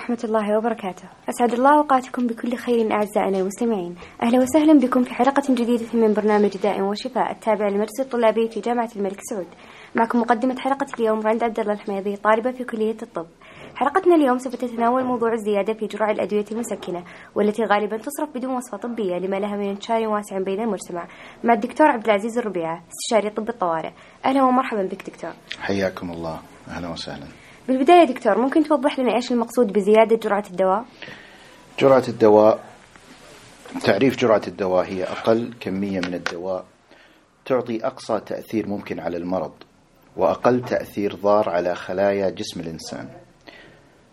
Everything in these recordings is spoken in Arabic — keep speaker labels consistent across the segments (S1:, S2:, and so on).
S1: ورحمة الله وبركاته. أسعد الله أوقاتكم بكل خير أعزائنا المستمعين. أهلا وسهلا بكم في حلقة جديدة من برنامج داء وشفاء التابع للمدرسة الطلابي في جامعة الملك سعود. معكم مقدمة حلقة اليوم رند عبد الله الحميدي طالبة في كلية الطب. حلقتنا اليوم سوف تتناول موضوع الزيادة في جرعة الأدوية المسكنة والتي غالبا تصرف بدون وصفة طبية لما لها من انتشار واسع بين المجتمع. مع الدكتور عبد العزيز الربيعة استشاري طب الطوارئ. أهلا ومرحبا بك دكتور.
S2: حياكم الله. أهلا وسهلا.
S1: بالبداية دكتور ممكن توضح لنا إيش المقصود بزيادة جرعة الدواء؟
S2: جرعة الدواء تعريف جرعة الدواء هي أقل كمية من الدواء تعطي أقصى تأثير ممكن على المرض وأقل تأثير ضار على خلايا جسم الإنسان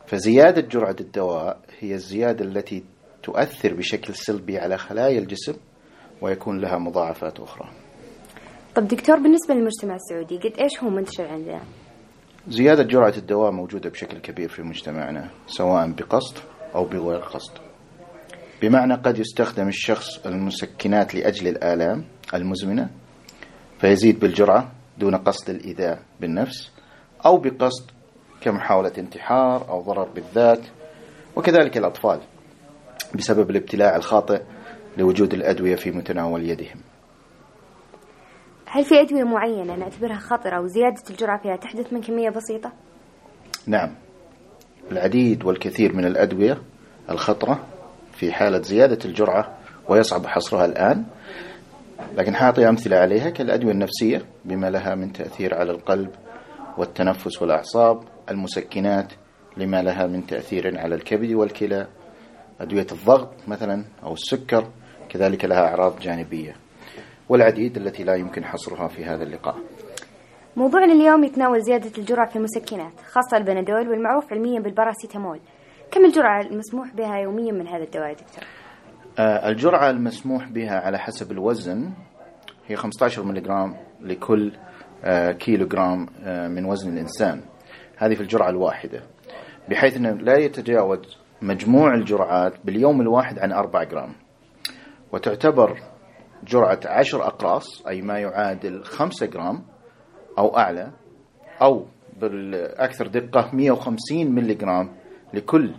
S2: فزيادة جرعة الدواء هي الزيادة التي تؤثر بشكل سلبي على خلايا الجسم ويكون لها مضاعفات أخرى
S1: طب دكتور بالنسبة للمجتمع السعودي قد إيش هو منتشر عندنا؟
S2: زيادة جرعة الدواء موجودة بشكل كبير في مجتمعنا سواء بقصد أو بغير قصد. بمعنى قد يستخدم الشخص المسكنات لأجل الآلام المزمنة فيزيد بالجرعة دون قصد الإيذاء بالنفس أو بقصد كمحاولة انتحار أو ضرر بالذات وكذلك الأطفال بسبب الابتلاع الخاطئ لوجود الأدوية في متناول يدهم.
S1: هل في أدوية معينة نعتبرها خطرة وزيادة الجرعة فيها تحدث من كمية بسيطة؟
S2: نعم العديد والكثير من الأدوية الخطرة في حالة زيادة الجرعة ويصعب حصرها الآن لكن حاطي أمثلة عليها كالأدوية النفسية بما لها من تأثير على القلب والتنفس والأعصاب المسكنات لما لها من تأثير على الكبد والكلى أدوية الضغط مثلا أو السكر كذلك لها أعراض جانبية والعديد التي لا يمكن حصرها في هذا اللقاء.
S1: موضوعنا اليوم يتناول زيادة الجرعة في المسكنات خاصة البنادول والمعروف علميا بالباراسيتامول. كم الجرعة المسموح بها يوميا من هذا الدواء دكتور؟
S2: آه الجرعة المسموح بها على حسب الوزن هي 15 ملغ لكل آه كيلو جرام آه من وزن الإنسان. هذه في الجرعة الواحدة. بحيث أنه لا يتجاوز مجموع الجرعات باليوم الواحد عن 4 جرام. وتعتبر جرعة عشر أقراص أي ما يعادل خمسة جرام أو أعلى أو بالأكثر دقة 150 ملي جرام لكل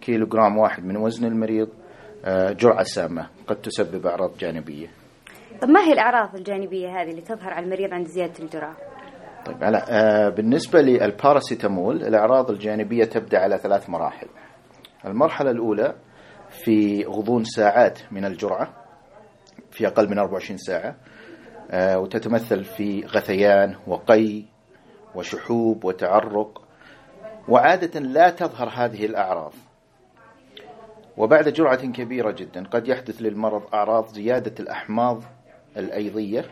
S2: كيلو جرام واحد من وزن المريض جرعة سامة قد تسبب أعراض جانبية
S1: طب ما هي الأعراض الجانبية هذه اللي تظهر على المريض عند زيادة الجرعة؟
S2: طيب على بالنسبة للباراسيتامول الأعراض الجانبية تبدأ على ثلاث مراحل المرحلة الأولى في غضون ساعات من الجرعة في أقل من 24 ساعة وتتمثل في غثيان وقي وشحوب وتعرق وعادة لا تظهر هذه الأعراض. وبعد جرعة كبيرة جدا قد يحدث للمرض أعراض زيادة الأحماض الأيضية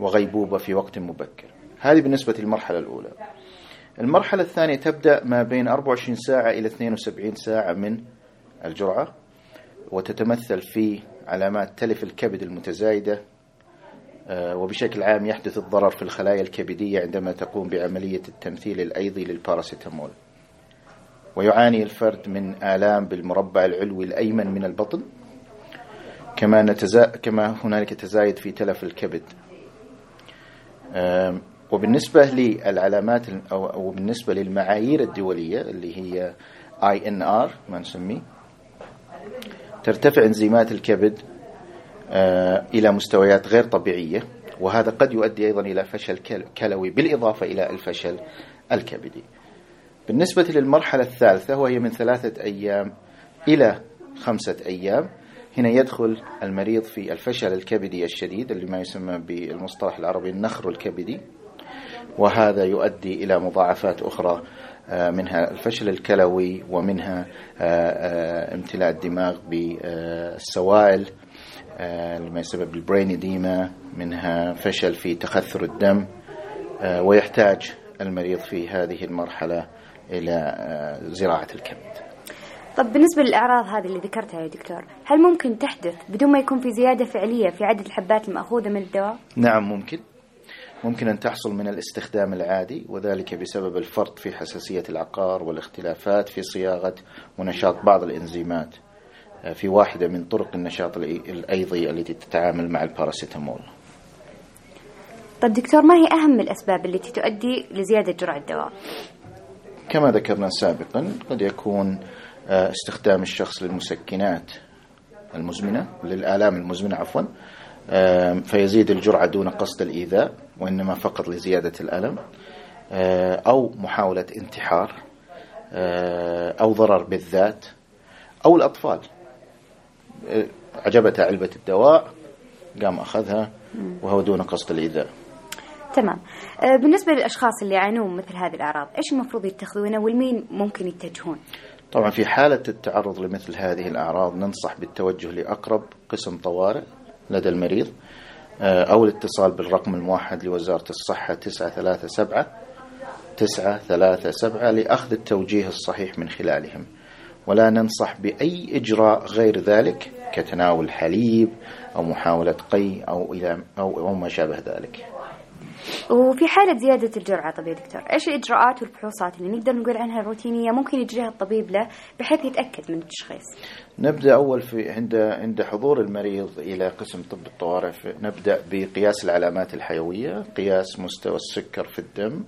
S2: وغيبوبة في وقت مبكر. هذه بالنسبة للمرحلة الأولى. المرحلة الثانية تبدأ ما بين 24 ساعة إلى 72 ساعة من الجرعة وتتمثل في علامات تلف الكبد المتزايدة وبشكل عام يحدث الضرر في الخلايا الكبدية عندما تقوم بعملية التمثيل الأيضي للباراسيتامول. ويعاني الفرد من آلام بالمربع العلوي الأيمن من البطن كما, نتزا... كما هنالك تزايد في تلف الكبد. وبالنسبة للعلامات أو بالنسبة للمعايير الدولية اللي هي INR ما نسميه ترتفع انزيمات الكبد إلى مستويات غير طبيعية وهذا قد يؤدي أيضا إلى فشل كلوي بالإضافة إلى الفشل الكبدي. بالنسبة للمرحلة الثالثة وهي من ثلاثة أيام إلى خمسة أيام هنا يدخل المريض في الفشل الكبدي الشديد اللي ما يسمى بالمصطلح العربي النخر الكبدي وهذا يؤدي إلى مضاعفات أخرى منها الفشل الكلوي ومنها امتلاء الدماغ بالسوائل لما يسبب البرين إديما منها فشل في تخثر الدم ويحتاج المريض في هذه المرحلة إلى زراعة الكبد
S1: طب بالنسبة للأعراض هذه اللي ذكرتها يا دكتور هل ممكن تحدث بدون ما يكون في زيادة فعلية في عدد الحبات المأخوذة من الدواء؟
S2: نعم ممكن ممكن أن تحصل من الاستخدام العادي وذلك بسبب الفرط في حساسية العقار والاختلافات في صياغة ونشاط بعض الإنزيمات في واحدة من طرق النشاط الأيضي التي تتعامل مع الباراسيتامول
S1: طيب دكتور ما هي أهم الأسباب التي تؤدي لزيادة جرعة الدواء؟
S2: كما ذكرنا سابقا قد يكون آه، استخدام الشخص للمسكنات المزمنة للآلام المزمنة عفوا آه، فيزيد الجرعة دون قصد الإيذاء وإنما فقط لزيادة الألم آه، أو محاولة انتحار أو ضرر بالذات أو الأطفال. عجبتها علبة الدواء قام أخذها وهو دون قصد الإيذاء
S1: تمام. آه، بالنسبة للأشخاص اللي يعانون مثل هذه الأعراض إيش المفروض يتخذونه والمين ممكن يتجهون؟
S2: طبعا في حالة التعرض لمثل هذه الأعراض ننصح بالتوجه لأقرب قسم طوارئ لدى المريض. آه، أو الاتصال بالرقم الموحد لوزارة الصحة 937 937 لأخذ التوجيه الصحيح من خلالهم ولا ننصح بأي إجراء غير ذلك كتناول حليب أو محاولة قي أو إلى أو ما شابه ذلك.
S1: وفي حالة زيادة الجرعة طب يا دكتور إيش الإجراءات والفحوصات اللي نقدر نقول عنها الروتينية ممكن يجريها الطبيب له بحيث يتأكد من التشخيص؟
S2: نبدأ أول في عند عند حضور المريض إلى قسم طب الطوارئ نبدأ بقياس العلامات الحيوية قياس مستوى السكر في الدم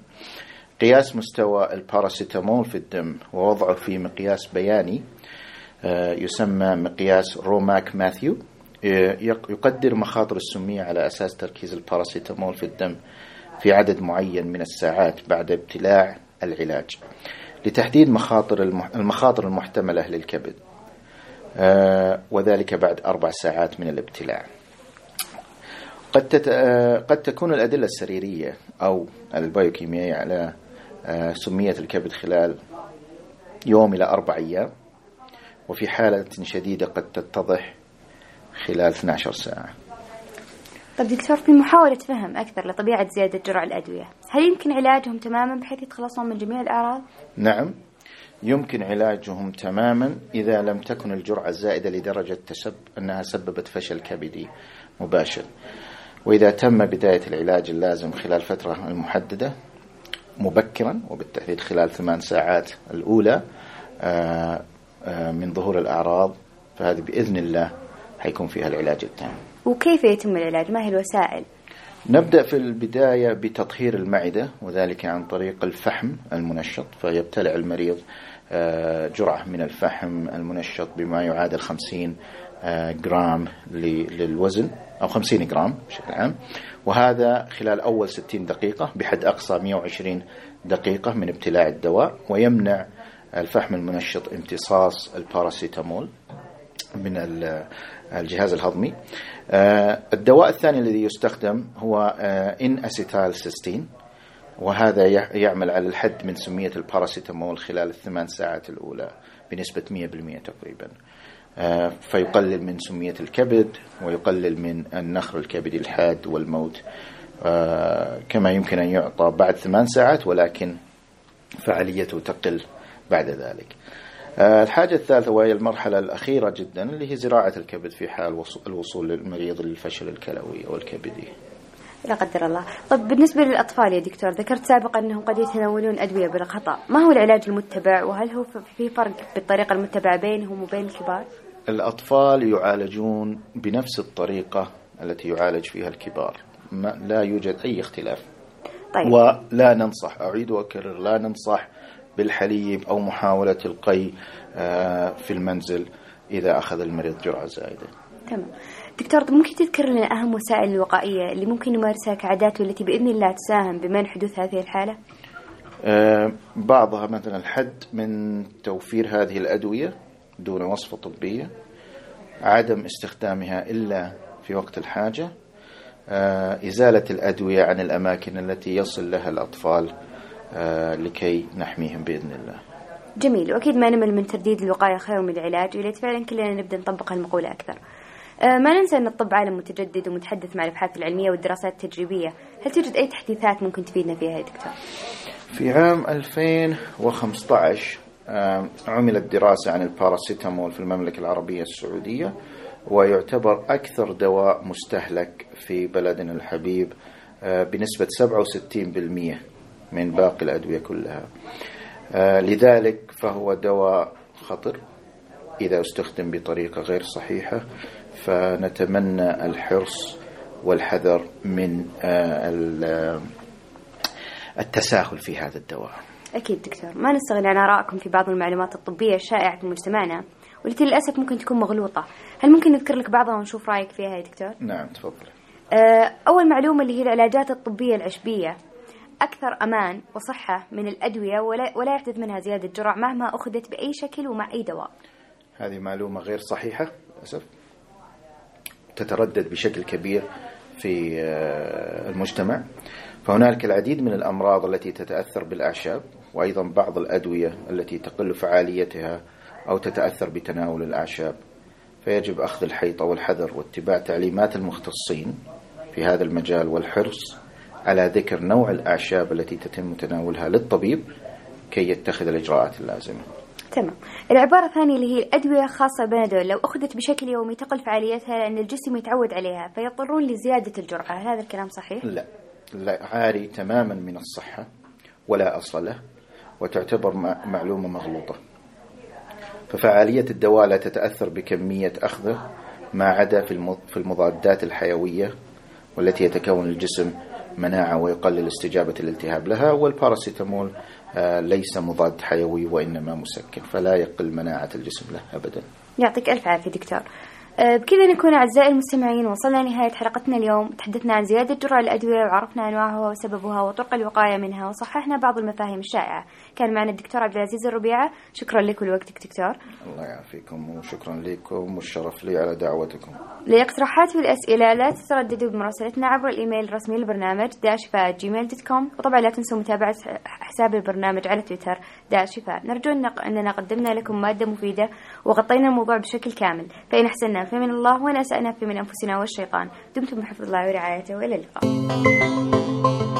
S2: قياس مستوى الباراسيتامول في الدم ووضعه في مقياس بياني آه، يسمى مقياس روماك ماثيو آه، يقدر مخاطر السمية على أساس تركيز الباراسيتامول في الدم. في عدد معين من الساعات بعد ابتلاع العلاج لتحديد مخاطر المخاطر المحتملة للكبد. آه، وذلك بعد أربع ساعات من الابتلاع. قد تت... قد تكون الأدلة السريرية أو البيوكيميائية على سمية الكبد خلال يوم إلى أربع أيام وفي حالة شديدة قد تتضح خلال 12 ساعة.
S1: طيب دكتور في محاولة فهم أكثر لطبيعة زيادة جرعة الأدوية هل يمكن علاجهم تماما بحيث يتخلصون من جميع الأعراض؟
S2: نعم يمكن علاجهم تماما إذا لم تكن الجرعة الزائدة لدرجة تسب أنها سببت فشل كبدي مباشر وإذا تم بداية العلاج اللازم خلال فترة المحددة مبكرا وبالتحديد خلال ثمان ساعات الأولى آه، آه، من ظهور الأعراض فهذه بإذن الله حيكون فيها العلاج التام
S1: وكيف يتم العلاج؟ ما هي الوسائل؟
S2: نبدأ في البداية بتطهير المعدة وذلك عن طريق الفحم المنشط فيبتلع المريض آه، جرعة من الفحم المنشط بما يعادل 50 جرام للوزن أو 50 جرام بشكل عام. وهذا خلال أول 60 دقيقة بحد أقصى 120 دقيقة من ابتلاع الدواء ويمنع الفحم المنشط امتصاص الباراسيتامول من الجهاز الهضمي. آه، الدواء الثاني الذي يستخدم هو N-acetylcysteine وهذا يعمل على الحد من سمية الباراسيتامول خلال الثمان ساعات الأولى بنسبة 100% تقريبا. آه، فيقلل من سمية الكبد ويقلل من النخر الكبدي الحاد والموت. آه، كما يمكن أن يعطى بعد ثمان ساعات ولكن فعاليته تقل بعد ذلك. آه، الحاجة الثالثة وهي المرحلة الأخيرة جدا اللي هي زراعة الكبد في حال الوصول للمريض للفشل الكلوي أو الكبدي.
S1: لا قدر الله. طب بالنسبة للأطفال يا دكتور ذكرت سابقا أنهم قد يتناولون أدوية بالخطأ. ما هو العلاج المتبع؟ وهل هو في فرق بالطريقة المتبعة بينهم وبين الكبار؟
S2: الأطفال يعالجون بنفس الطريقة التي يعالج فيها الكبار. ما لا يوجد أي اختلاف. طيب. ولا ننصح أعيد وأكرر لا ننصح بالحليب أو محاولة القي آه، في المنزل إذا أخذ المريض جرعة زائدة
S1: تمام دكتور ممكن تذكر لنا أهم وسائل الوقائية اللي ممكن نمارسها كعادات والتي بإذن الله تساهم بمنع حدوث هذه الحالة؟
S2: أه بعضها مثلا الحد من توفير هذه الأدوية دون وصفة طبية عدم استخدامها إلا في وقت الحاجة أه إزالة الأدوية عن الأماكن التي يصل لها الأطفال لكي نحميهم بإذن الله.
S1: جميل. وأكيد ما نمل من ترديد الوقاية خير من العلاج وليت فعلا كلنا نبدأ نطبق المقولة أكثر. آه، ما ننسى أن الطب عالم متجدد ومتحدث مع الأبحاث العلمية والدراسات التجريبية. هل توجد أي تحديثات ممكن تفيدنا فيها يا دكتور؟
S2: في عام 2015 عملت دراسة عن الباراسيتامول في المملكة العربية السعودية ويعتبر أكثر دواء مستهلك في بلدنا الحبيب آه، بنسبة 67% من باقي الأدوية كلها. آه، لذلك فهو دواء خطر. إذا استخدم بطريقة غير صحيحة فنتمنى الحرص والحذر من آه، التساهل في هذا الدواء.
S1: أكيد دكتور. ما نستغني عن آرائكم في بعض المعلومات الطبية الشائعة في مجتمعنا والتي للأسف ممكن تكون مغلوطة. هل ممكن نذكر لك بعضها ونشوف رأيك فيها يا دكتور؟
S2: نعم تفضل.
S1: آه، أول معلومة اللي هي العلاجات الطبية العشبية. أكثر أمان وصحة من الأدوية ولا, ولا يحدث منها زيادة جرع مهما أخذت بأي شكل ومع أي دواء.
S2: هذه معلومة غير صحيحة للأسف تتردد بشكل كبير في آه، المجتمع. فهنالك العديد من الأمراض التي تتأثر بالأعشاب وأيضا بعض الأدوية التي تقل فعاليتها أو تتأثر بتناول الأعشاب. فيجب أخذ الحيطة والحذر واتباع تعليمات المختصين في هذا المجال والحرص على ذكر نوع الأعشاب التي تتم تناولها للطبيب كي يتخذ الإجراءات اللازمة.
S1: تمام. العبارة الثانية اللي هي الأدوية خاصة بنادول لو أخذت بشكل يومي تقل فعاليتها لأن الجسم يتعود عليها فيضطرون لزيادة الجرعة. هل هذا الكلام صحيح؟
S2: لا. لا عاري تماما من الصحة ولا أصل له وتعتبر معلومة مغلوطة. ففعالية الدواء لا تتأثر بكمية أخذه ما عدا في المضادات الحيوية والتي يتكون الجسم مناعة ويقلل استجابة الالتهاب لها والباراسيتامول آه، ليس مضاد حيوي وإنما مسكن فلا يقل مناعة الجسم له أبدا.
S1: يعطيك ألف عافية دكتور. آه، بكذا نكون أعزائي المستمعين وصلنا لنهاية حلقتنا اليوم. تحدثنا عن زيادة جرعة الأدوية وعرفنا أنواعها وسببها وطرق الوقاية منها وصححنا بعض المفاهيم الشائعة. كان معنا الدكتور عبد العزيز الربيعة. شكرا لك ولوقتك دكتور.
S2: الله يعافيكم وشكرا لكم والشرف لي على دعوتكم.
S1: للاقتراحات والأسئلة لا تترددوا بمراسلتنا عبر الإيميل الرسمي للبرنامج داشفاء جيميل dot com وطبعا لا تنسوا متابعة حساب البرنامج على تويتر داشفاء نرجو أننا قدمنا لكم مادة مفيدة وغطينا الموضوع بشكل كامل. فإن أحسننا فمن الله وإن أسأنا فمن أنفسنا والشيطان. دمتم بحفظ الله ورعايته وإلى اللقاء.